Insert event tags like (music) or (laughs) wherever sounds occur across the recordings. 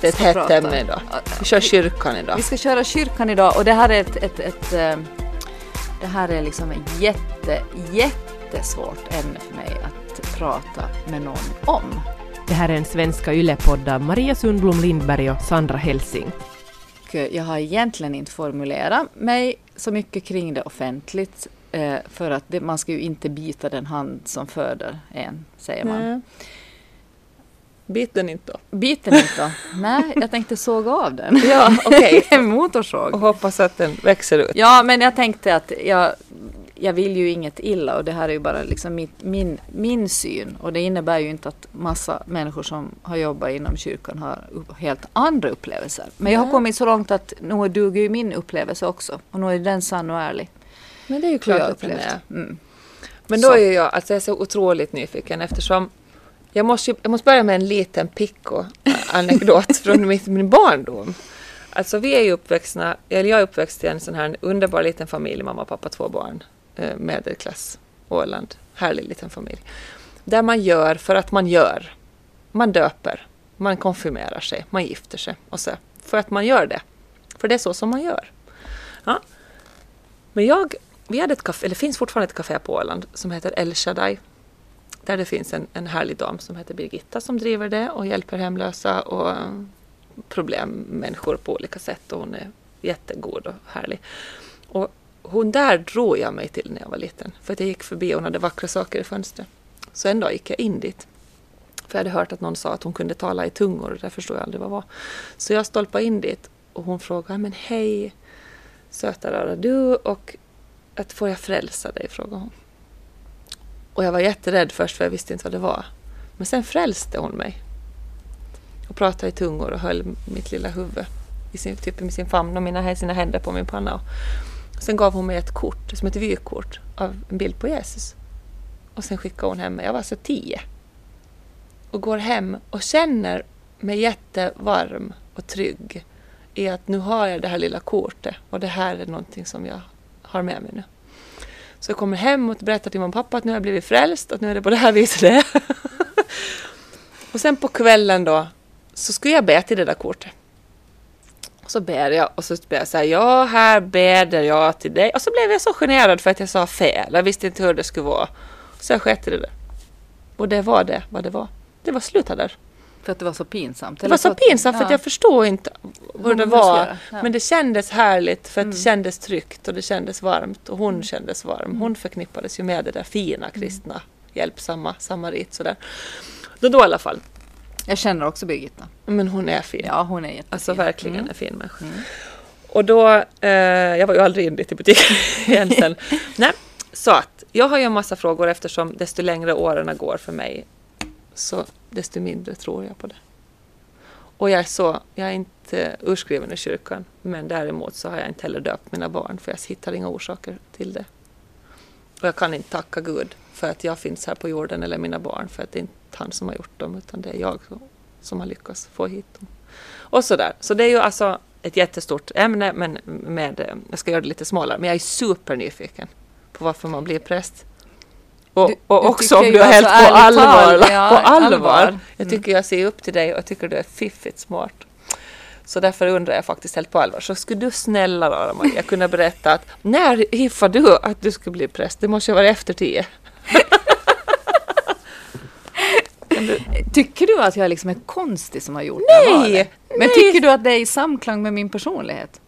Det är ett hett ämne idag. Vi kör kyrkan idag. Vi ska köra kyrkan idag och det här är ett, ett, ett eh, det här är liksom ett jätte, jättesvårt ämne för mig att prata med någon om. Det här är en svenska yllepodd av Maria Sundblom Lindberg och Sandra Helsing. Och jag har egentligen inte formulerat mig så mycket kring det offentligt eh, för att det, man ska ju inte bita den hand som föder en, säger man. Nej. Bit den inte då. Bit den inte då? Nej, jag tänkte såga av den. Ja, okej. (laughs) en motorsåg. Och hoppas att den växer ut. Ja, men jag tänkte att jag, jag vill ju inget illa och det här är ju bara liksom mitt, min, min syn. Och det innebär ju inte att massa människor som har jobbat inom kyrkan har helt andra upplevelser. Men jag har kommit så långt att nu duger ju min upplevelse också. Och nu är den sann och ärlig. Men det är ju klart att den är. Mm. Men då Så. är jag, alltså jag är så otroligt nyfiken eftersom jag måste, ju- jag måste börja med en liten picko-anekdot (laughs) från mitt, min barndom. Alltså vi är ju uppväxta, eller jag är uppväxt i en sån här underbar liten familj, mamma, pappa, två barn, eh, medelklass, Åland, härlig liten familj. Där man gör för att man gör. Man döper, man konfirmerar sig, man gifter sig och så. För att man gör det. För det är så som man gör. Ja. Men jag, vi hade ett café, eller finns fortfarande ett café på Åland som heter El Shaddai. Där det finns en, en härlig dam som heter Birgitta som driver det och hjälper hemlösa och problemmänniskor på olika sätt. Och hon är jättegod och härlig. Och hon där drog jag mig till när jag var liten. För att jag gick förbi och hon hade vackra saker i fönstret. Så en dag gick jag in dit. För jag hade hört att någon sa att hon kunde tala i tungor och det förstod jag aldrig vad det var. Så jag stolpade in dit och hon frågade, men hej söta rara du och att får jag frälsa dig? frågade hon. Och jag var jätterädd först för jag visste inte vad det var. Men sen frälste hon mig. Och pratade i tungor och höll mitt lilla huvud i sin, typ i sin famn och mina, sina händer på min panna. Och sen gav hon mig ett kort, som ett vykort, av en bild på Jesus. Och sen skickade hon hem mig. Jag var så tio. Och går hem och känner mig jättevarm och trygg i att nu har jag det här lilla kortet och det här är någonting som jag har med mig nu. Så jag kommer hem och berättar till mamma och pappa att nu har jag blivit frälst, att nu är det på det här viset det (laughs) och sen på kvällen då så skulle jag be till det där kortet. Och så ber jag och så ber jag så här, ja här beder jag till dig. Och så blev jag så generad för att jag sa fel. Jag visste inte hur det skulle vara. Så jag sket i det där. Och det var det, vad det var. Det var slutat där. För att det var så pinsamt. Det var så pinsamt för att ja. jag förstod inte Hur det var. Men det kändes härligt för att Mm. det kändes tryggt och det kändes varmt och hon kändes varm. Hon förknippades ju med det där fina kristna, hjälpsamma, samarit sådär. Då, då i alla fall. Jag känner också Birgitta. Men hon är fin. Ja, hon är jättefin. Alltså verkligen Mm. en fin människa. Mm. Och då, eh, jag var ju aldrig in dit i butiken (laughs) igen sen. (laughs) Nej, så att jag har ju en massa frågor eftersom desto längre åren går för mig så desto mindre tror jag på det. Och jag är så, jag är inte urskriven i kyrkan men däremot så har jag inte heller döpt mina barn för jag hittar inga orsaker till det. Och jag kan inte tacka Gud för att jag finns här på jorden eller mina barn för att det är inte han som har gjort dem utan det är jag som- har lyckats få hit dem. Och sådär. Så det är ju alltså ett jättestort ämne men med, jag ska göra det lite smalare, men jag är supernyfiken på varför man blir präst. Och, Du- och också om du är helt på alltså ärligt allvar. ja, på allvar. allvar. Jag Mm. tycker jag ser upp till dig och jag tycker du är fiffigt smart. Så därför undrar jag faktiskt helt på allvar. Så skulle du snälla rara Maria (laughs) kunna berätta att när hiffade du att du skulle bli präst? Det måste ju vara efter tio. (laughs) Du? Tycker du att jag liksom är konstig som har gjort det här Nej! valet? Men nej. tycker du att det är i samklang med min personlighet?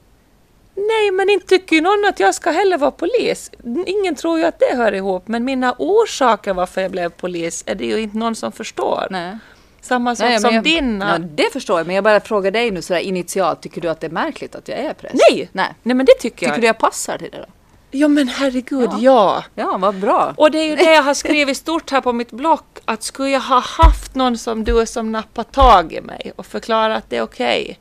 Nej, men inte tycker ju någon att jag ska heller vara polis. Ingen tror ju att det hör ihop, men mina orsaker varför jag blev polis är det ju inte någon som förstår. Nej. Samma sak som jag, dina. Ja, det förstår jag, men jag bara frågar dig nu sådär initialt. Tycker du att det är märkligt att jag är präst? Nej. Nej. Nej, men det tycker Tycker jag. du jag passar till det då? Ja, men herregud, Ja. ja. Ja, vad bra. Och det är ju det jag har skrivit stort här på mitt block, att skulle jag ha haft någon som du som nappar tag i mig och förklarat att det är okej,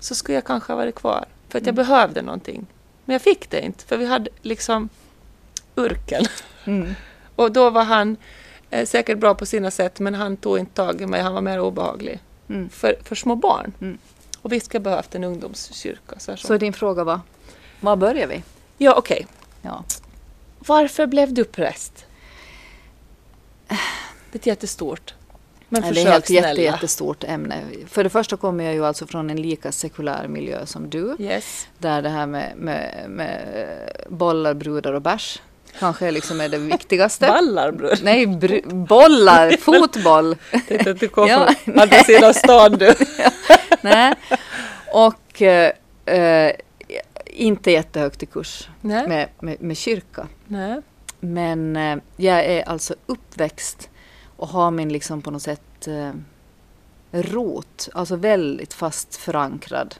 så skulle jag kanske ha varit kvar. För att jag behövde någonting. Men jag fick det inte, för vi hade liksom urken. Mm. (laughs) Och då var han eh, säkert bra på sina sätt, men han tog inte tag i mig, han var mer obehaglig. Mm. För, för små barn. Mm. Och visst ska behövt en ungdomskyrka. Så, så. Din fråga var, var börjar vi? Ja, okej. Ja. Varför blev du präst? Det är jättestort. Men det är ett försök jätte, jättestort ämne. För det första kommer jag ju alltså från en lika sekulär miljö som du. Yes. Där det här med, med, med bollar, brudar och bärs kanske liksom är det viktigaste. Ballar bror. Nej, br- bollar, (laughs) fotboll. Tänkte att du kom Ja. från andra sidan stan du. (laughs) Nej. Och eh, eh, inte jättehögt i kurs med, med, med kyrka. Nej. Men eh, jag är alltså uppväxt och har min liksom på något sätt eh, rot, alltså väldigt fast förankrad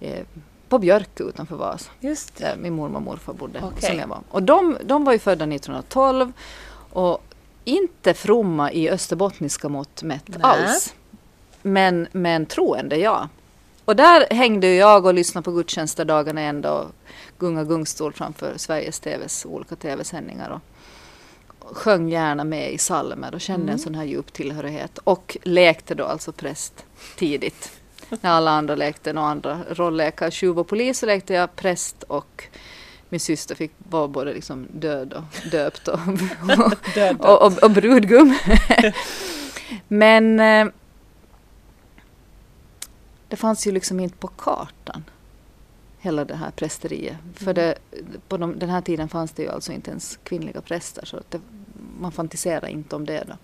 eh, på Björkö utanför Vasa. Just det. Där min mormor och morfar bodde. Okej. Som jag var. Och de, de var ju födda 1912 och inte fromma i österbottniska mått mätt Nej. alls. Men, men troende, ja. Och där hängde jag och lyssnade på gudstjänster dagarna ända och gunga gungstol framför Sveriges TVs olika TV-sändningar. Och och sjöng gärna med i psalmer och kände en sån här djup tillhörighet. Och lekte då alltså präst tidigt. När alla andra lekte några andra rolllekar, tjuv och polis, så lekte jag präst och min syster fick vara både liksom död och döpt och, (laughs) Död. och, och, och brudgum. Men eh, det fanns ju liksom inte på kartan. Hela det här prästeriet. För det, på de, den här tiden fanns det ju alltså inte ens kvinnliga präster. Så att det, man fantiserar inte om det då.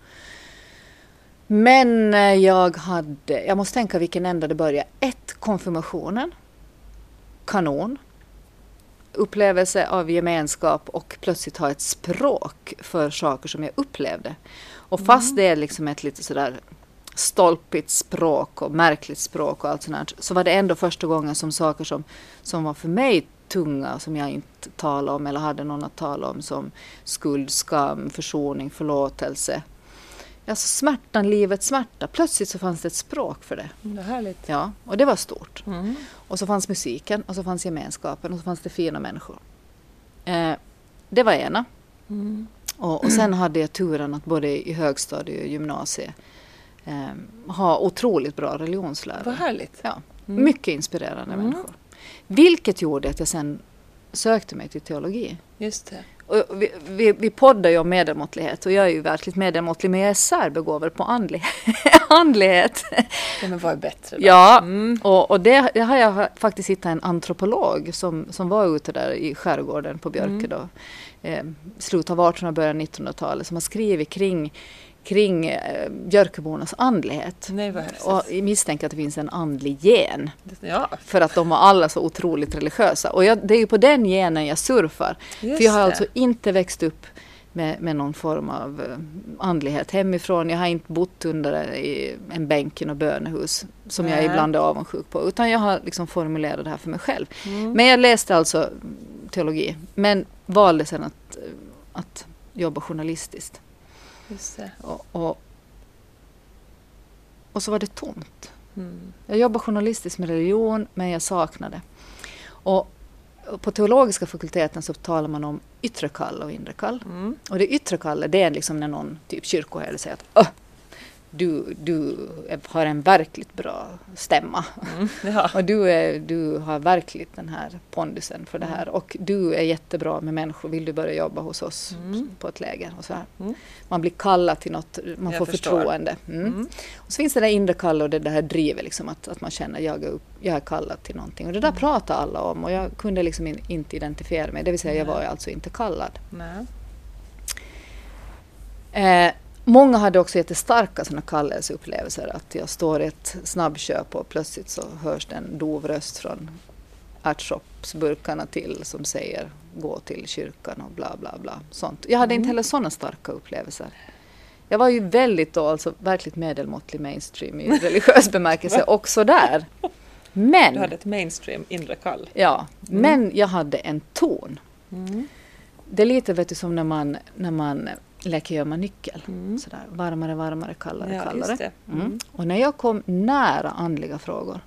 Men eh, jag hade, jag måste tänka vilken ända det började. Ett, konfirmationen. Kanon. Upplevelse av gemenskap och plötsligt ha ett språk för saker som jag upplevde. Och fast det är liksom ett lite sådär stolpigt språk och märkligt språk och allt sånt här, så var det ändå första gången som saker som, som var för mig tunga, som jag inte talade om eller hade någon att tala om, som skuld, skam, försoning, förlåtelse. Alltså smärtan, livets smärta. Plötsligt så fanns det ett språk för det. Det är härligt. Ja, och det var stort. Mm. Och så fanns musiken och så fanns gemenskapen och så fanns det fina människor. Eh, det var ena. Mm. Och, och sen hade jag turen att både i högstadiet och gymnasiet eh, ha otroligt bra religionslärare. Vad härligt. Ja, Mm. mycket inspirerande Mm. människor. Vilket gjorde att jag sen sökte mig till teologi. Just det. Och vi, vi, vi poddar ju om medelmåttlighet och jag är ju verkligt medelmåttlig men jag är särbegåvad på andlig, (laughs) andlighet. Ja, men vad är bättre då? Ja, Mm. och, och det, det har jag faktiskt hittat en antropolog som, som var ute där i skärgården på Björke Mm. då. Eh, slutet av 1800 början 1900-talet som har skrivit kring, kring eh, Björkebornas andlighet. Nej. Och jag misstänker att det finns en andlig gen. Ja, För att de var alla så otroligt religiösa. Och jag, det är ju på den genen jag surfar. just För jag har det. alltså inte växt upp med, med någon form av eh, andlighet hemifrån. Jag har inte bott under i en bänk i något bönehus som jag Nej. ibland är avundsjuk på. Utan jag har liksom formulerat det här för mig själv. Mm. Men jag läste alltså teologi. Men valde sen att, eh, att jobba journalistiskt. Just det. Och, och, och så var det tomt. Mm. Jag jobbar journalistiskt med religion, men jag saknade. Och på teologiska fakulteten så talar man om yttre kall och inre kall. Mm. Och det yttre kallet, det är liksom när någon typ kyrkoherde säger att du, du har en verkligt bra stämma. Mm. (laughs) Ja. Och du, är, du har verkligt den här pondusen för det här. Och du är jättebra med människor. Vill du börja jobba hos oss Mm. på ett läger? Och så här. Mm. Man blir kallad till något, man Jag får förstår. förtroende. Mm. Mm. Och så finns det där inre kallet och det där drivet, liksom, att, att man känner att jag är, upp, jag är kallad till någonting. Och det där Mm. pratar alla om och jag kunde liksom in, inte identifiera mig. Det vill säga jag var alltså inte kallad. Nej. Eh, många hade också jättestarka sådana kallelseupplevelser. Att jag står i ett snabbköp och plötsligt så hörs det en dov röst från ärtsoppsburkarna till som säger gå till kyrkan och bla bla bla. Sånt. Jag hade inte Mm. heller sådana starka upplevelser. Jag var ju väldigt då, alltså verkligt medelmåttlig mainstream i (laughs) religiös bemärkelse också där. Men, Du hade ett mainstream inre kall. ja, men jag hade en ton. Mm. Det är lite vet du, som när man, när man leker gömma nyckel. Mm. Sådär, varmare, varmare, kallare, Ja, kallare. Mm. Mm. Och när jag kom nära andliga frågor,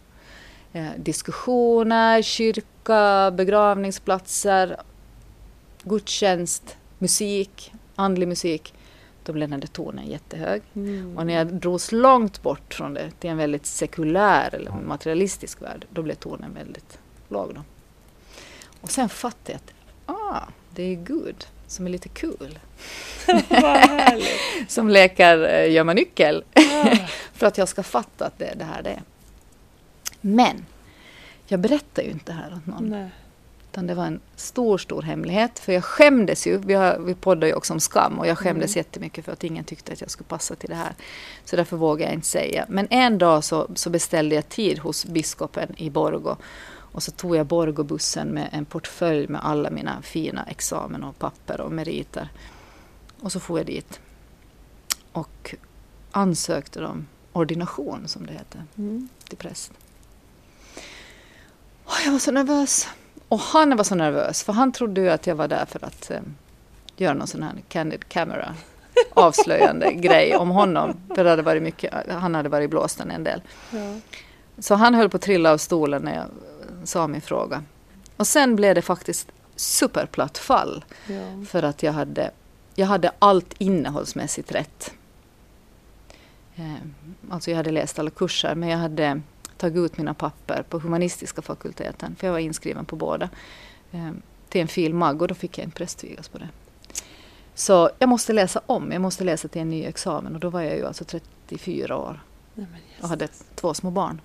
eh, diskussioner, kyrka, begravningsplatser, gudstjänst, musik, andlig musik, då blev den där tonen jättehög. Mm. Och när jag drogs långt bort från det till en väldigt sekulär eller materialistisk värld, då blev tonen väldigt låg. Då. Och sen fattade jag att ah, det är Gud som är lite (laughs) härligt. (laughs) Som leker eh, gömma nyckel. (laughs) För att jag ska fatta att det är det här det är. Men jag berättar ju inte det här åt någon. Nej. Utan det var en stor, stor hemlighet. För jag skämdes ju. Vi, har, vi poddar ju också om skam och jag skämdes Mm. jättemycket för att ingen tyckte att jag skulle passa till det här. Så därför vågar jag inte säga. Men en dag så, så beställde jag tid hos biskopen i Borgo. Och så tog jag Borgobussen med en portfölj med alla mina fina examen och papper och meriter. Och så får jag dit. Och ansökte om ordination, som det heter Mm. till präst. Och jag var så nervös. Och han var så nervös, för han trodde ju att jag var där för att eh, göra någon sån här candid camera (laughs) avslöjande grej om honom. För det hade varit mycket, han hade varit blåsten en del. Ja. Så han höll på att trilla av stolen när jag sa min fråga. Och sen blev det faktiskt superplatt fall. Ja. För att jag hade, jag hade allt innehållsmässigt rätt. Eh, alltså jag hade läst alla kurser men jag hade tagit ut mina papper på humanistiska fakulteten för jag var inskriven på båda. Eh, till en fil. mag och då fick jag inte prästvigas på det. Så jag måste läsa om, jag måste läsa till en ny examen och då var jag ju alltså 34 år och hade två små barn.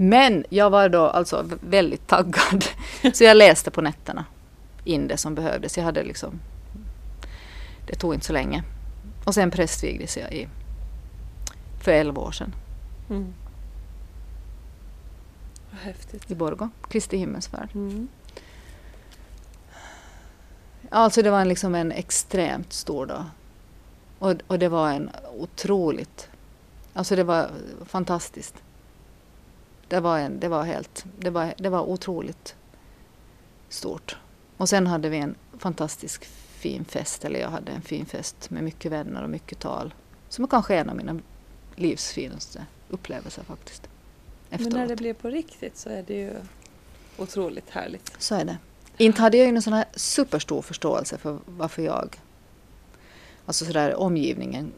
Men jag var då alltså väldigt taggad. (laughs) Så jag läste på nätterna in det som behövdes. Jag hade liksom... Det tog inte så länge. Och sen prästvigdes jag i, för 11 år sedan Mm. Vad häftigt. i Borgå, Kristi himmelsfärd. Mm. Alltså det var en, liksom en extremt stor dag. Och, och det var en otroligt... Alltså det var fantastiskt. Det var, en, det var helt... Det var, det var otroligt stort. Och sen hade vi en fantastisk fin fest, eller jag hade en fin fest med mycket vänner och mycket tal. Som är kanske en av mina livs finaste upplevelser faktiskt. Men Efteråt. när det blir på riktigt så är det ju otroligt härligt. Så är det. Inte hade jag ju någon sån här superstor förståelse för varför jag... Alltså sådär omgivningen,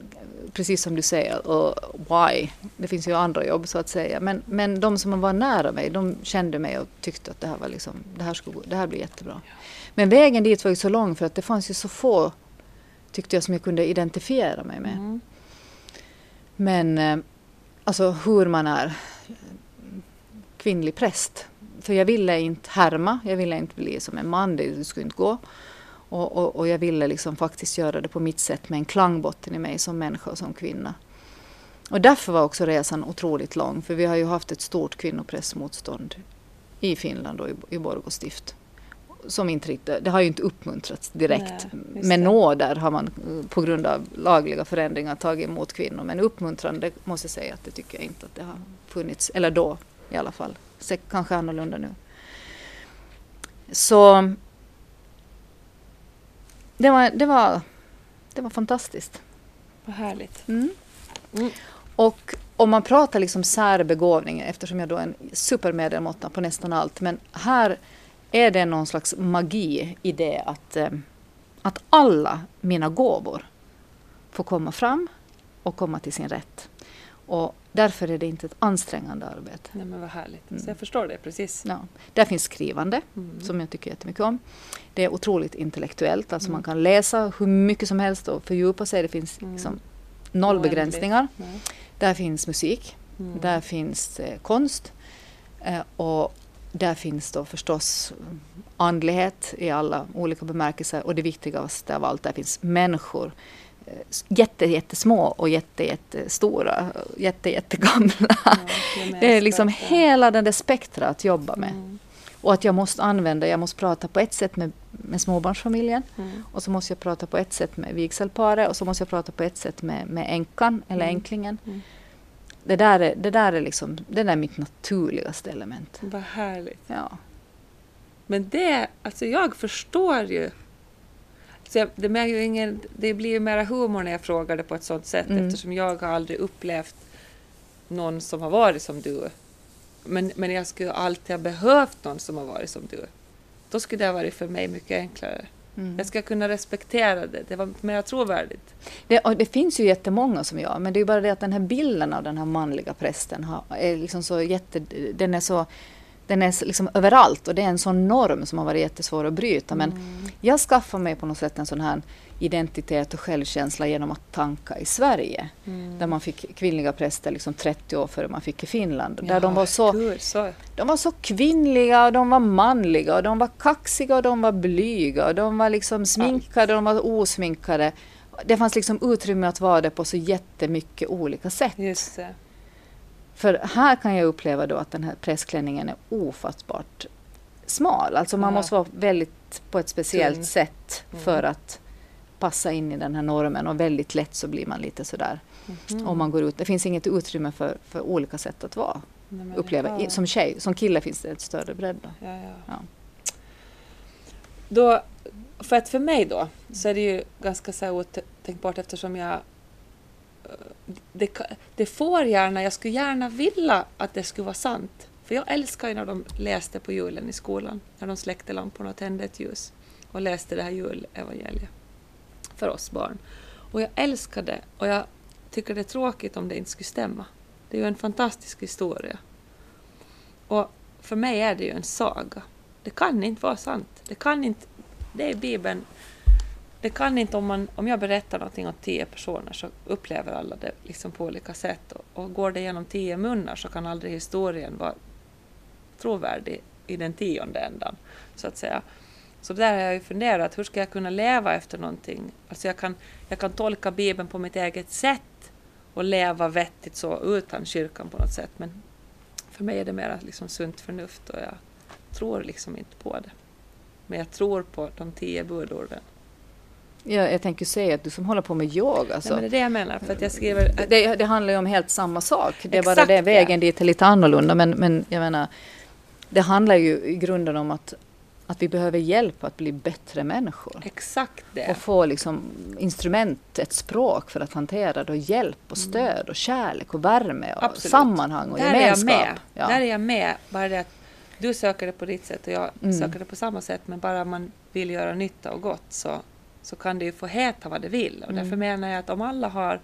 precis som du säger, och why. Det finns ju andra jobb så att säga. Men, men de som var nära mig, de kände mig och tyckte att det här var liksom, det här, skulle, det här blir jättebra. Men vägen dit var ju så lång för att det fanns ju så få, tyckte jag, som jag kunde identifiera mig med. Mm. Men eh, alltså hur man är kvinnlig präst. För jag ville inte härma, jag ville inte bli som en man, det skulle inte gå. Och, och, och jag ville liksom faktiskt göra det på mitt sätt med en klangbotten i mig som människa och som kvinna. Och därför var också resan otroligt lång, för vi har ju haft ett stort kvinnoprästmotstånd i Finland och i, i Borgå stift. Som inte riktigt, det har ju inte uppmuntrats direkt. Nej, med nåder har man eh, på grund av lagliga förändringar tagit emot kvinnor. Men uppmuntrande måste jag säga att det tycker jag inte att det har funnits. Eller då i alla fall. Kanske annorlunda nu. Så det var, det var, det var fantastiskt. Vad härligt. Mm. Mm. Och om man pratar liksom särbegåvning, eftersom jag då är en supermedelmåtta på nästan allt, men här är det någon slags magi i det att, eh, att alla mina gåvor får komma fram och komma till sin rätt. Och därför är det inte ett ansträngande arbete. Nej men vad härligt. Mm. Så jag förstår det precis. Ja. Där finns skrivande, Mm. som jag tycker jättemycket om. Det är otroligt intellektuellt, alltså Mm. man kan läsa hur mycket som helst och fördjupa sig. Det finns Mm. liksom noll Oändligt. begränsningar. Där finns musik, Mm. där finns eh, konst eh, och där finns då förstås mm, andlighet i alla olika bemärkelser och det viktigaste av allt, där finns människor. Eh, Jätte, jättesmå och jätte, jättestora, jätte, jättegamla. Ja, Det är liksom hela den där spektra att jobba med. Mm. Och att jag måste använda, jag måste prata på ett sätt med, med småbarnsfamiljen Mm. och så måste jag prata på ett sätt med vigselparet och så måste jag prata på ett sätt med, med änkan eller Mm. änklingen. Mm. Det där är, det där är liksom, det där är mitt naturligaste element. Vad härligt. Ja. Men det, alltså jag förstår ju. Så jag, det, ju ingen, det blir ju mera humor när jag frågar det på ett sånt sätt Mm. eftersom jag har aldrig upplevt någon som har varit som du. Men, men jag skulle alltid ha behövt någon som har varit som du. Då skulle det ha varit för mig mycket enklare. Mm. Jag ska kunna respektera det. Det var mer trovärdigt. Det, det finns ju jättemånga som jag, men det är bara det att den här bilden av den här manliga prästen har, är liksom så jätte, den är så den är liksom överallt och det är en sån norm som har varit jättesvår att bryta. Men Mm. jag skaffade mig på något sätt en sån här identitet och självkänsla genom att tanka i Sverige. Mm. Där man fick kvinnliga präster liksom 30 år före man fick i Finland. Där de Ja, var så Gud, så. de var så kvinnliga och de var manliga och de var kaxiga och de var blyga och de var liksom sminkade och de var osminkade. Det fanns liksom utrymme att vara det på så jättemycket olika sätt. Just det. För här kan jag uppleva då att den här pressklänningen är ofattbart smal. Alltså man Ja. måste vara väldigt på ett speciellt Tunn. sätt Mm. för att passa in i den här normen och väldigt lätt så blir man lite sådär Mhm. om man går ut. Det finns inget utrymme för, för olika sätt att vara, Nej, uppleva. I- Som tjej, som kille finns det ett större bredd då. Ja, ja. Ja. Då, för att för mig då så är det ju ganska så otänkbart eftersom jag det, det får gärna, jag skulle gärna vilja att det skulle vara sant. För jag älskar ju när de läste på julen i skolan, när de släckte lamporna och tände ett ljus och läste det här julevangeliet för oss barn. Och jag älskar det och jag tycker det är tråkigt om det inte skulle stämma. Det är ju en fantastisk historia. Och för mig är det ju en saga. Det kan inte vara sant. Det kan inte, det är Bibeln. Det kan inte om, man, om jag berättar någonting åt tio personer så upplever alla det liksom på olika sätt. Och, och går det genom tio munnar så kan aldrig historien vara trovärdig i den tionde ändan. Så att säga. Så där har jag ju funderat, hur ska jag kunna leva efter någonting? Alltså jag kan, jag kan tolka Bibeln på mitt eget sätt och leva vettigt så utan kyrkan på något sätt. Men för mig är det mer liksom sunt förnuft och jag tror liksom inte på det. Men jag tror på de tio budorden. Ja, jag tänker säga att du som håller på med yoga, Nej, alltså, men det är det jag menar, för att jag skriver... det, det handlar ju om helt samma sak. Det är bara Exakt, det, vägen ja. dit är lite annorlunda. Men, men jag menar, det handlar ju i grunden om att, att vi behöver hjälp att bli bättre människor. Exakt det. Och få liksom instrument, ett språk för att hantera det och hjälp och stöd och kärlek och värme och Absolut. sammanhang och Där är jag gemenskap. med. Ja. Där är jag med. Bara det att du söker det på ditt sätt och jag Mm. söker det på samma sätt. Men bara man vill göra nytta och gott så, så kan det ju få heta vad det vill. Och Mm. därför menar jag att om alla har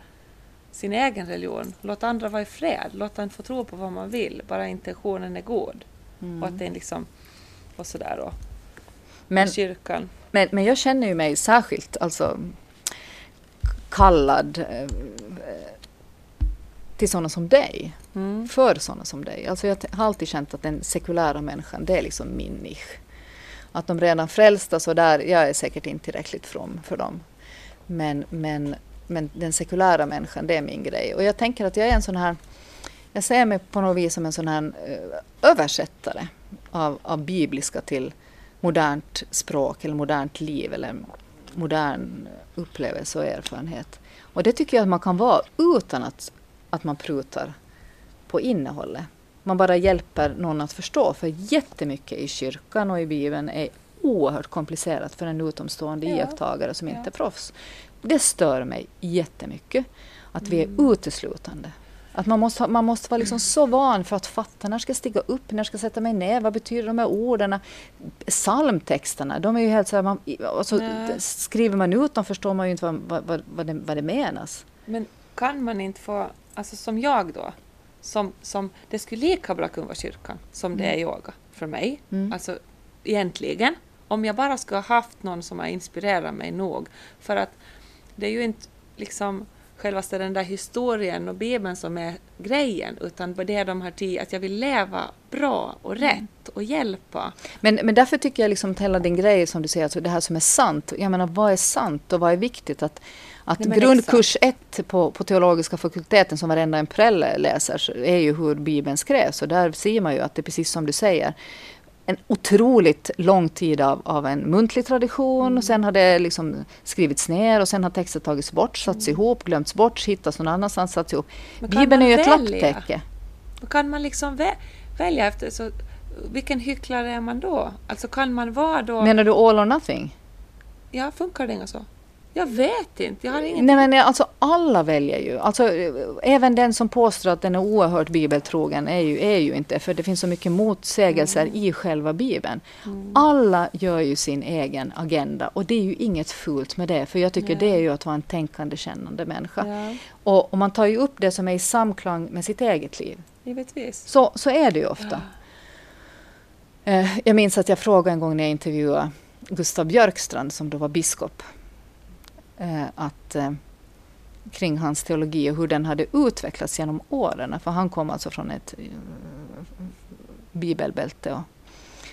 sin egen religion, låt andra vara i fred. Låt en få tro på vad man vill, bara intentionen är god. Mm. Och att det är liksom... Och sådär då. Men, kyrkan. men, men jag känner ju mig särskilt alltså, kallad eh, till sådana som dig. Mm. för sådana som dig. Alltså jag har alltid känt att den sekulära människan, det är liksom min nisch. Att de redan frälsta så där, jag är säkert inte tillräckligt from för dem. Men, men, men den sekulära människan, det är min grej. Och jag tänker att jag är en sån här, jag ser mig på något vis som en sån här eh, översättare av, av bibliska till modernt språk eller modernt liv eller modern upplevelse och erfarenhet. Och det tycker jag att man kan vara utan att, att man prutar på innehållet. Man bara hjälper någon att förstå, för jättemycket i kyrkan och i Bibeln är oerhört komplicerat för en utomstående Ja. iakttagare som inte är proffs. Det stör mig jättemycket att vi är Mm. uteslutande. Att man måste, man måste vara liksom så van för att fatta när ska jag stiga upp, när ska jag sätta mig ner, vad betyder de här orden? Psalmtexterna, de är ju helt så här, man, alltså, skriver man ut dem förstår man ju inte vad, vad, vad, vad, det, vad det menas. Men kan man inte få, alltså som jag då, som, som det skulle lika bra kunna vara kyrkan som det är yoga för mig. Mm. Alltså egentligen, om jag bara skulle ha haft någon som har inspirerat mig nog. För att det är ju inte liksom självaste den där historien och Bibeln som är grejen, utan det är de här tio, att jag vill leva bra och rätt och hjälpa. Men, men därför tycker jag liksom att hela din grej som du säger, alltså det här som är sant. Jag menar vad är sant och vad är viktigt? Att, att Nej, grundkurs ett på, på teologiska fakulteten som varenda en prälle läser är ju hur Bibeln skrevs. Och där ser man ju att det är precis som du säger. En otroligt lång tid av, av en muntlig tradition Mm. och sen har det liksom skrivits ner och sen har texter tagits bort, satts ihop, glömts bort, hittats någon annanstans, satts ihop. Mm. Bibeln är ju ett lapptäcke. Då kan man liksom vä- välja efter, så, vilken hycklare är man då? Alltså kan man vara då... Menar du all or nothing? Ja, funkar det inga så? Jag vet inte, jag har ingen... Nej men alltså alla väljer ju. Alltså, även den som påstår att den är oerhört bibeltrogen är ju, är ju inte, för det finns så mycket motsägelser i själva bibeln. Alla gör ju sin egen agenda och det är ju inget fult med det, för jag tycker Nej. det är ju att vara en tänkande, kännande människa. Ja, Och, och man tar ju upp det som är i samklang med sitt eget liv. givetvis. Så, så är det ju ofta. Eh, jag minns att jag frågade en gång när jag intervjuade Gustav Björkstrand som då var biskop. Eh, att eh, kring hans teologi och hur den hade utvecklats genom åren. För han kom alltså från ett bibelbälte och,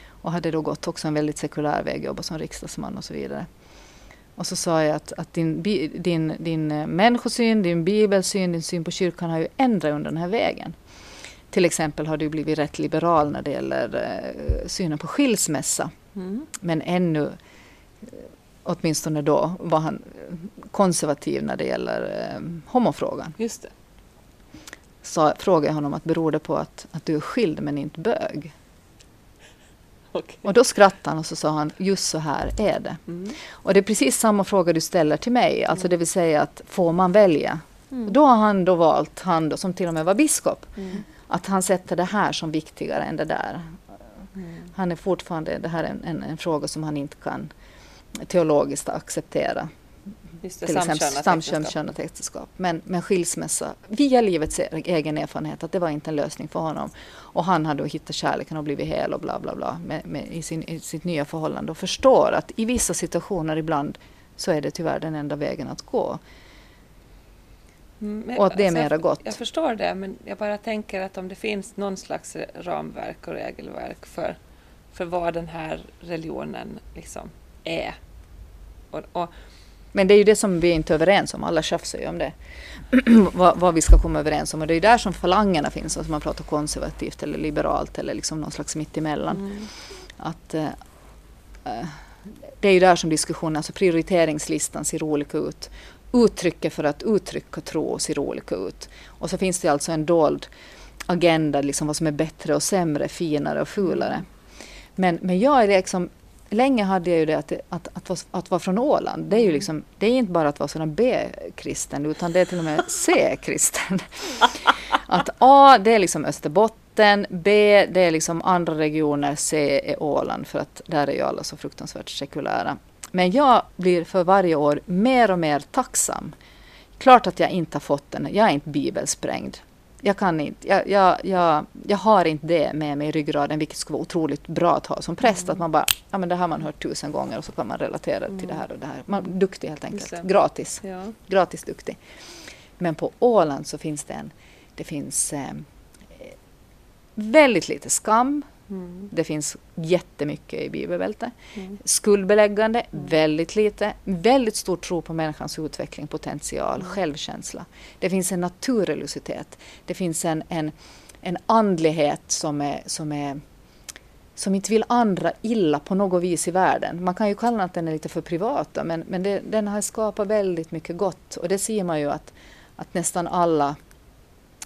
och hade då gått också en väldigt sekulär väg, jobbat som riksdagsman och så vidare. Och så sa jag att, att din, din, din människosyn, din bibelsyn, din syn på kyrkan har ju ändrat under den här vägen. Till exempel har du blivit rätt liberal när det gäller eh, synen på skilsmässa. Mm. Men ännu, eh, åtminstone då, var han konservativ när det gäller eh, homofrågan. Just det. Så frågade jag honom att beror det på att, att du är skild men inte bög? Okay. Och då skrattade han och så sa han, just så här är det. Mm. Och det är precis samma fråga du ställer till mig, alltså mm. det vill säga att får man välja? Mm. Då har han då valt, han då, som till och med var biskop, mm. att han sätter det här som viktigare än det där. Mm. Han är fortfarande, det här är en, en, en, fråga som han inte kan teologiskt acceptera. Just det, till exempel samkönat äktenskap. Men, men skilsmässa, via livets e- egen erfarenhet, att det var inte en lösning för honom. Och han hade då hittat kärleken och blivit hel och bla bla bla med, med, i, sin, i sitt nya förhållande och förstår att i vissa situationer ibland så är det tyvärr den enda vägen att gå. Mm, och att det är alltså, mera gott. Jag förstår det, men jag bara tänker att om det finns någon slags ramverk och regelverk för, för vad den här religionen liksom är. Och, och men det är ju det som vi inte är överens om. Alla tjafsar ju om det. (clears throat) vad, vad, vi ska komma överens om. Och det är ju där som falangerna finns. Alltså man pratar konservativt eller liberalt eller liksom någon slags mittemellan. Mm. Att, uh, det är ju där som diskussionen, alltså prioriteringslistan ser olika ut. Uttrycket för att uttrycka tro ser olika ut. Och så finns det alltså en dold agenda, liksom vad som är bättre och sämre, finare och fulare. Mm. Men, men jag är liksom länge hade jag ju det att, att, att, att, att vara från Åland, det är ju mm. liksom, det är inte bara att vara sådan B-kristen, utan det är till och med C-kristen. (laughs) att A, det är liksom Österbotten, B, det är liksom andra regioner, C är Åland, för att där är ju alla så fruktansvärt sekulära. Men jag blir för varje år mer och mer tacksam. Klart att jag inte har fått den, jag är inte bibelsprängd jag kan inte, jag, jag, jag, jag, har inte det med mig i ryggraden, vilket skulle vara otroligt bra att ha som präst. Mm. Att man bara, ja men det har man hört tusen gånger och så kan man relatera mm. till det här och det här. Man är duktig helt enkelt, gratis. Ja. Gratis duktig. Men på Åland så finns det en, det finns eh, väldigt lite skam, Mm. Det finns jättemycket i bibelbältet. Mm. Skuldbeläggande, mm. väldigt lite. Väldigt stor tro på människans utveckling, potential, mm. självkänsla. Det finns en naturreligiositet. Det finns en, en, en andlighet som är, som är som inte vill andra illa på något vis i världen. Man kan ju kalla att den är lite för privat, men, men det, den har skapat väldigt mycket gott. Och det ser man ju att, att nästan alla,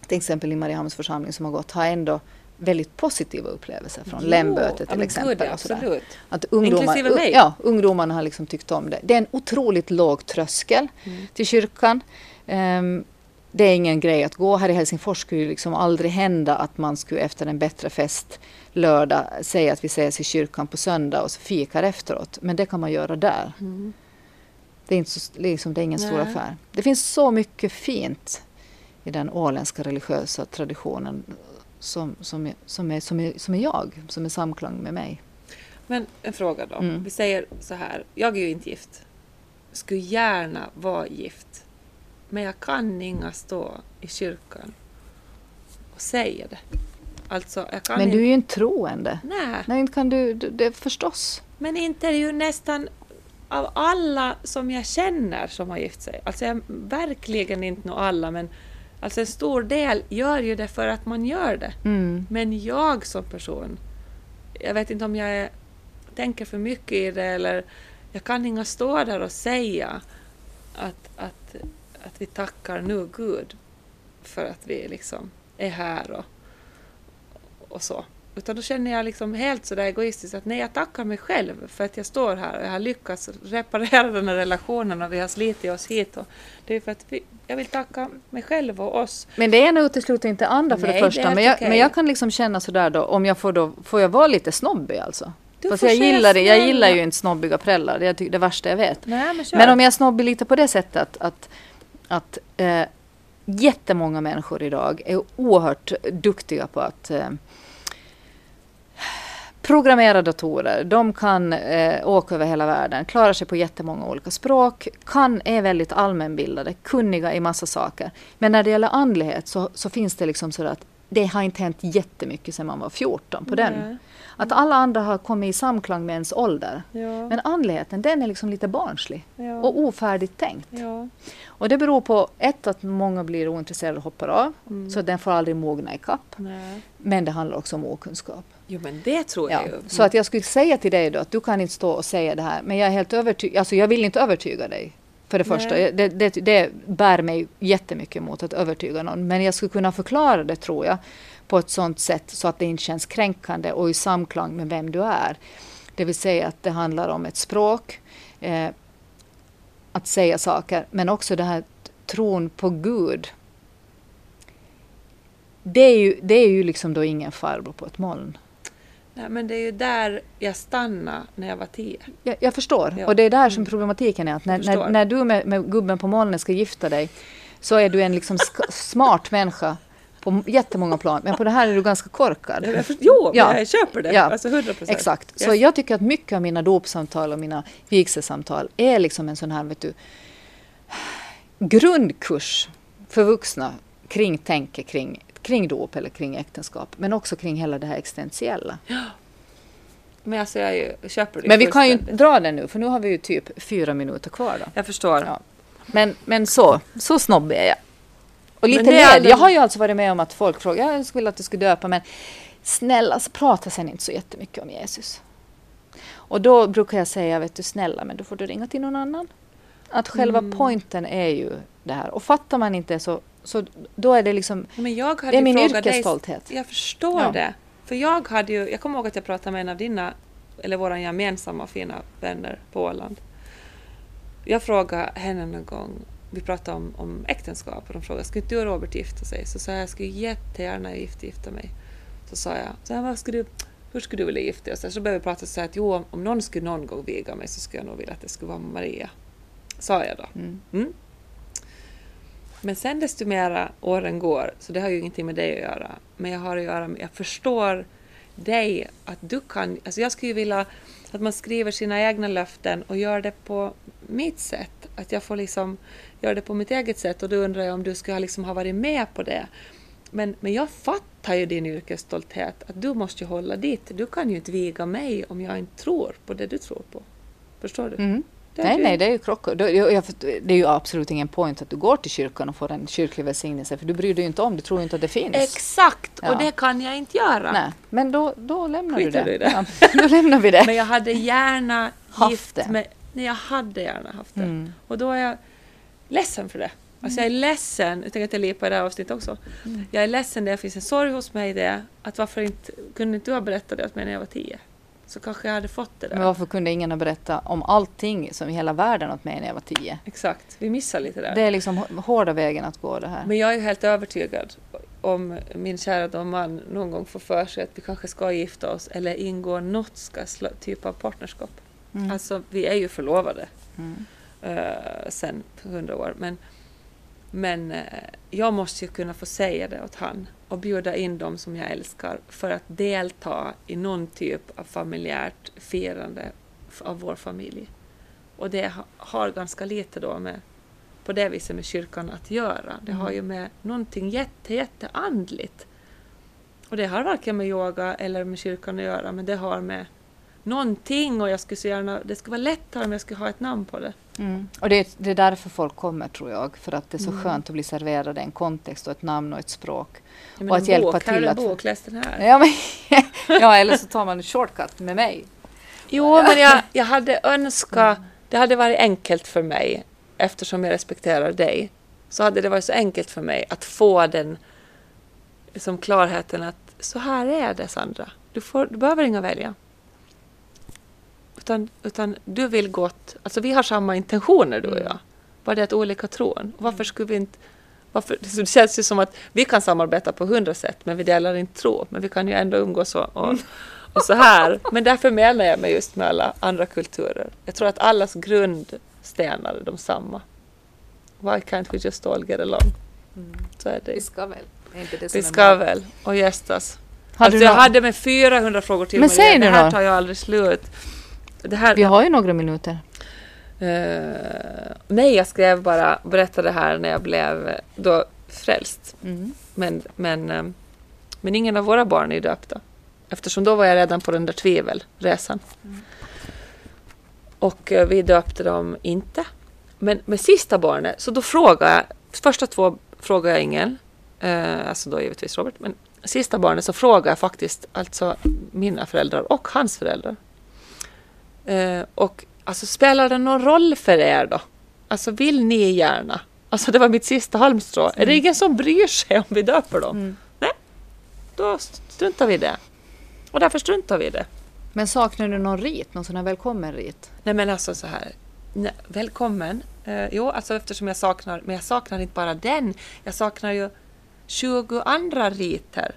till exempel i Mariehamns församling som har gått, har ändå väldigt positiva upplevelser från Lemböte till exempel. God, absolut. Att ungdomar, mig. Ja, ungdomarna har liksom tyckt om det. Det är en otroligt låg tröskel mm. till kyrkan. Um, det är ingen grej att gå. Här i Helsingfors skulle det liksom aldrig hända att man skulle efter en bättre fest lördag säga att vi ses i kyrkan på söndag och så fikar efteråt. Men det kan man göra där. Mm. Det, är inte så, liksom, det är ingen Nej. stor affär. Det finns så mycket fint i den åländska religiösa traditionen som, som, är, som, är, som, är, som är jag, som är samklang med mig. Men en fråga då. Mm. Vi säger så här, jag är ju inte gift. Skulle gärna vara gift. Men jag kan inga stå i kyrkan och säga det. Alltså, jag kan men du är ju inte troende. Nej. Nej, inte kan du, det förstås. Men inte är det ju nästan av alla som jag känner som har gift sig. Alltså jag, verkligen inte nå alla, men Alltså en stor del gör ju det för att man gör det. Mm. Men jag som person, jag vet inte om jag är, tänker för mycket i det eller jag kan inte stå där och säga att, att, att vi tackar nu Gud för att vi liksom är här och, och så. Utan då känner jag liksom helt sådär egoistiskt att nej, jag tackar mig själv för att jag står här och jag har lyckats reparera den här relationen och vi har slitit oss hit. Och det är för att vi, jag vill tacka mig själv och oss. Men det ena utesluter inte andra för Nej, det första. Det men, jag, okay. men jag kan liksom känna sådär då, om jag får då, får jag vara lite snobbig alltså? Du Fast jag gillar, det, jag gillar ju inte snobbiga prällar, det är det värsta jag vet. Nej, men, men, om jag snobbar lite på det sättet att, att, att äh, jättemånga människor idag är oerhört duktiga på att äh, programmera datorer, de kan eh, åka över hela världen, klarar sig på jättemånga olika språk, kan, är väldigt allmänbildade, kunniga i massa saker. Men när det gäller andlighet så, så finns det liksom så att det har inte hänt jättemycket sedan man var 14 på den. Att alla andra har kommit i samklang med ens ålder. Ja. Men andligheten den är liksom lite barnslig ja. och ofärdigt tänkt. ja. Och det beror på ett att många blir ointresserade och hoppar av. Mm. Så den får aldrig mogna ikapp. Nej. Men det handlar också om okunskap. Jo men det tror Ja. jag ju. Så att jag skulle säga till dig då att du kan inte stå och säga det här. Men jag är helt övertygad. Alltså jag vill inte övertyga dig. För det Nej. första. Det, det, det bär mig jättemycket mot att övertyga någon. Men jag skulle kunna förklara det tror jag. På ett sådant sätt så att det inte känns kränkande och i samklang med vem du är. Det vill säga att det handlar om ett språk. Eh, att säga saker. Men också det här tron på Gud. Det är ju, det är ju liksom då ingen farbror på ett moln. Nej, men det är ju där jag stannade när jag var tio. Jag, jag förstår. Ja. Och det är där som problematiken är. Att när, när, när du med, med gubben på molnen ska gifta dig så är du en liksom (laughs) smart människa på jättemånga plan. Men på det här är du ganska korkad. Jag först- Jo, Ja. jag köper det. Ja. Alltså 100 procent. Exakt. Så jag tycker att mycket av mina dopsamtal och mina vigselsamtal är liksom en sån här, vet du, grundkurs för vuxna kring tänke kring, kring dop eller kring äktenskap. Men också kring hela det här existentiella. Men alltså jag ju, köper det Men vi kan ju dra den nu för nu har vi ju typ fyra minuter kvar då. Jag förstår. Ja. Men, men så, så snobbig är jag. Och lite led. ändå- Jag har ju alltså varit med om att folk frågar, jag skulle vilja att du skulle döpa, men snälla, så prata sen inte så jättemycket om Jesus. Och då brukar jag säga, vet du, snälla, men då får du ringa till någon annan. Att själva Mm. pointen är ju det här. Och fattar man inte så, så då är det liksom, Men jag hade det är min frågat dig- yrkesstolthet. Jag förstår Ja. det. För jag hade ju, jag kommer ihåg att jag pratade med en av dina, eller våra gemensamma fina vänner på Åland. Jag frågade henne någon gång, vi pratade om, om äktenskap och de frågade, skulle inte du och Robert gifta sig? Så sa jag, jag skulle jättegärna gifta, gifta mig. Så sa jag, så här, vad skulle du, hur skulle du vilja gifta dig? Och Så, så började vi prata så här att jo, om, om någon skulle någon gång viga mig så skulle jag nog vilja att det skulle vara Maria. Sa jag då. Mm. Mm. Men sen desto mera åren går, så det har ju ingenting med dig att göra, men jag har att göra med, jag förstår dig, att du kan, alltså jag skulle ju vilja att man skriver sina egna löften och gör det på mitt sätt, att jag får liksom göra det på mitt eget sätt och då undrar jag om du skulle ha liksom ha varit med på det. Men, men jag fattar ju din yrkesstolthet, att du måste ju hålla dit. Du kan ju inte viga mig om jag inte tror på det du tror på. Förstår du? Mm. Det Nej, ju- nej, det är ju krockar. Det, det är ju absolut ingen point att du går till kyrkan och får en kyrklig välsignelse, för du bryr dig ju inte om, du tror inte att det finns. Exakt! Ja. Och det kan jag inte göra. Nej, men då, då lämnar du Skiter det. du i det? Ja, (laughs) då lämnar vi det. Men jag hade gärna gift det. Nej, jag hade gärna haft det. Mm. Och då är jag ledsen för det. Alltså jag är ledsen, jag tänker att jag lipar i det här avsnittet också. Mm. Jag är ledsen det finns en sorg hos mig det. Att varför inte, kunde inte du ha berättat det åt mig när jag var tio? Så kanske jag hade fått det där. Men varför kunde ingen ha berättat om allting som i hela världen åt mig när jag var tio? Exakt, vi missar lite där. Det är liksom hå- hårda vägen att gå det här. Men jag är helt övertygad om min kära då man någon gång får för sig att vi kanske ska gifta oss eller ingå något typ av partnerskap. Mm. Alltså, vi är ju förlovade Mm. uh, sen hundra år. Men, men eh, jag måste ju kunna få säga det åt han och bjuda in dem som jag älskar för att delta i någon typ av familjärt firande av vår familj. Och det ha, har ganska lite då med på det viset med kyrkan att göra. Det har ju med någonting jätte, jätte andligt. Och det har varken med yoga eller med kyrkan att göra, men det har med någonting och jag skulle så gärna, det skulle vara lättare om jag skulle ha ett namn på det. Mm. Och det är, det är därför folk kommer tror jag. För att det är så Mm. skönt att bli serverad en kontext och ett namn och ett språk. Ja, Och en att hjälpa bok, här är till en att- bok, läs den här. Ja, men, (laughs) ja, eller så tar man en shortcut med mig. Jo, men jag, jag hade önskat, det hade varit enkelt för mig, eftersom jag respekterar dig, så hade det varit så enkelt för mig att få den liksom klarheten att så här är det Sandra, du, får, du behöver inga välja. Utan, utan du vill gott, alltså vi har samma intentioner du och jag, bara det att olika tron. Varför skulle vi inte varför, det känns ju som att vi kan samarbeta på hundra sätt men vi delar inte tro. Men vi kan ju ändå umgås och, och, och så här. Men därför menar jag med just med alla andra kulturer. Jag tror att allas grundstenar är de samma. Why can't we just all get along? Så är det. Vi ska väl? Är inte det som Vi är ska målet? väl och gästas. Alltså jag hade med 400 frågor till Men Maria. säg Det här tar ju aldrig slut. Det här, Vi har ju några minuter. Eh, nej, jag skrev bara, berättade här när jag blev då frälst. Mm. Men, men, eh, men ingen av våra barn är döpta. Eftersom då var jag redan på den där tvivelresan. Och eh, vi döpte dem inte. Men med sista barnet, så då frågade jag, första två frågade jag ingen, eh, alltså då givetvis Robert, men sista barnet så frågade jag faktiskt alltså mina föräldrar och hans föräldrar. Eh, och alltså spelar det någon roll för er då? Alltså vill ni gärna? Alltså det var mitt sista halmstrå. Är det ingen som bryr sig om vi döper dem? Mm. Nej, då struntar vi i det. Och därför struntar vi i det. Men saknar du någon rit? Någon sån här välkommen-rit? Nej men alltså så här. Nej, välkommen. Eh, jo, alltså eftersom jag saknar, men jag saknar inte bara den. Jag saknar ju 20 andra riter.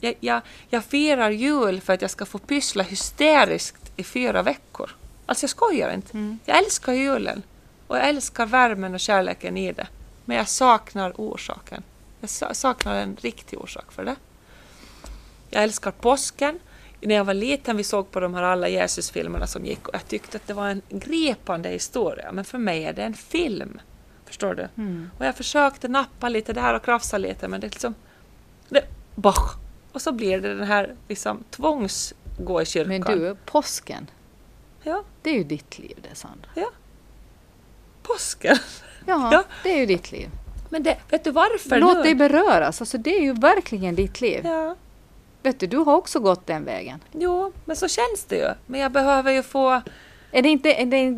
Jag, jag, jag firar jul för att jag ska få pyssla hysteriskt i fyra veckor. Alltså jag skojar inte. Mm. Jag älskar julen. Och jag älskar värmen och kärleken i det. Men jag saknar orsaken. Jag sa- saknar en riktig orsak för det. Jag älskar påsken. När jag var liten vi såg på de här alla Jesusfilmerna som gick och jag tyckte att det var en gripande historia. Men för mig är det en film. Förstår du? Mm. Och jag försökte nappa lite där och krafsa lite men det liksom... Det! Och så blir det den här liksom tvångs gå i kyrkan. Men du, påsken. Ja, Det är ju ditt liv det, Sandra. påsken. Ja, Ja. det är ju ditt liv. Men det, vet du varför Låt nu? dig beröras. Alltså, det är ju verkligen ditt liv. Ja, Vet du, du har också gått den vägen. jo, men så känns det ju. Men jag behöver ju få... Är det, inte, är det,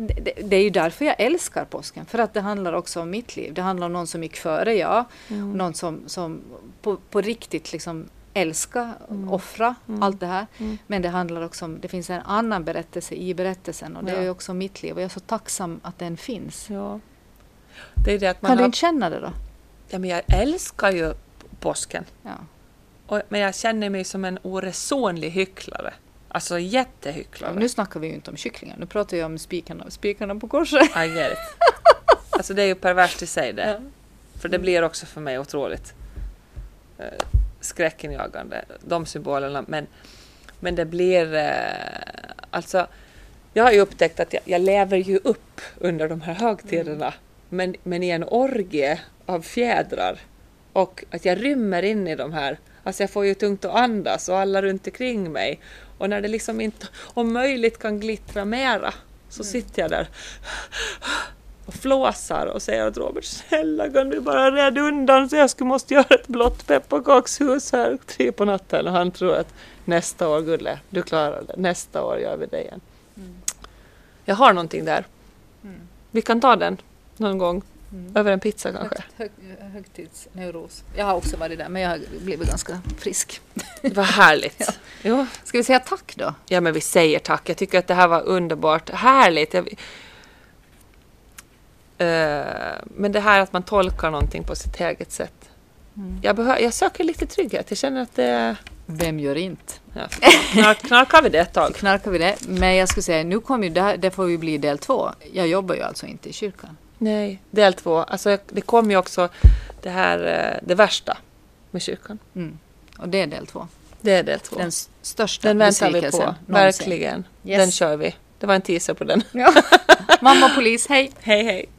det, är ju därför jag älskar påsken. För att det handlar också om mitt liv. Det handlar om någon som gick före jag. Någon som, som på, på riktigt liksom älska, offra, allt det här. Mm. Men det handlar också om, det finns en annan berättelse i berättelsen och det Ja. är ju också mitt liv. Och jag är så tacksam att den finns. Ja. Det är det att man Kan du har... inte känna det då? Ja, men jag älskar ju påsken. Ja. Och, men jag känner mig som en oresonlig hycklare. Alltså jättehycklare. Nu snackar vi ju inte om kycklingar, nu pratar jag om spikarna, spikarna på korset. I get it. Alltså det är ju perverst i sig det. För det blir också för mig otroligt eh, skräckinjagande, de symbolerna. Men, men det blir... Eh, alltså, jag har ju upptäckt att jag, jag lever ju upp under de här högtiderna. Men, men i en orgie av fjädrar. Och att jag rymmer in i de här. Alltså jag får ju tungt att andas och alla runt omkring mig. Och när det liksom inte om möjligt kan glittra mera så sitter jag där och flåsar och säger att Robert snälla kan du bara rädda undan så jag skulle måste göra ett blått pepparkakshus här tre på natten och han tror att nästa år Gulle, du klarar det, nästa år gör vi det igen. Jag har någonting där. Vi kan ta den någon gång över en pizza kanske. Hög, hög, högtidsneuros. Jag har också varit där men jag har blivit ganska frisk. Vad härligt. (laughs) Jo. Ska vi säga tack då? Ja men vi säger tack. Jag tycker att det här var underbart. Härligt. Jag... Eh, men det här att man tolkar någonting på sitt eget sätt. Jag, behö- jag söker lite trygghet. Jag känner att det... Vem gör inte? Ja, knark, knarkar vi det ett tag? Knarkar vi det? Men jag skulle säga, nu kommer ju det här, det får ju bli del två. Jag jobbar ju alltså inte i kyrkan. Nej, del två. Alltså, det kom ju också det här, eh, det värsta med kyrkan. Mm. Och det är del två. Det är del två. Den Den, största väntar vi på. någonsin. Verkligen. Yes. Den kör vi. Det var en teaser på den. Ja. Mamma polis, hej! (laughs) Hej hej.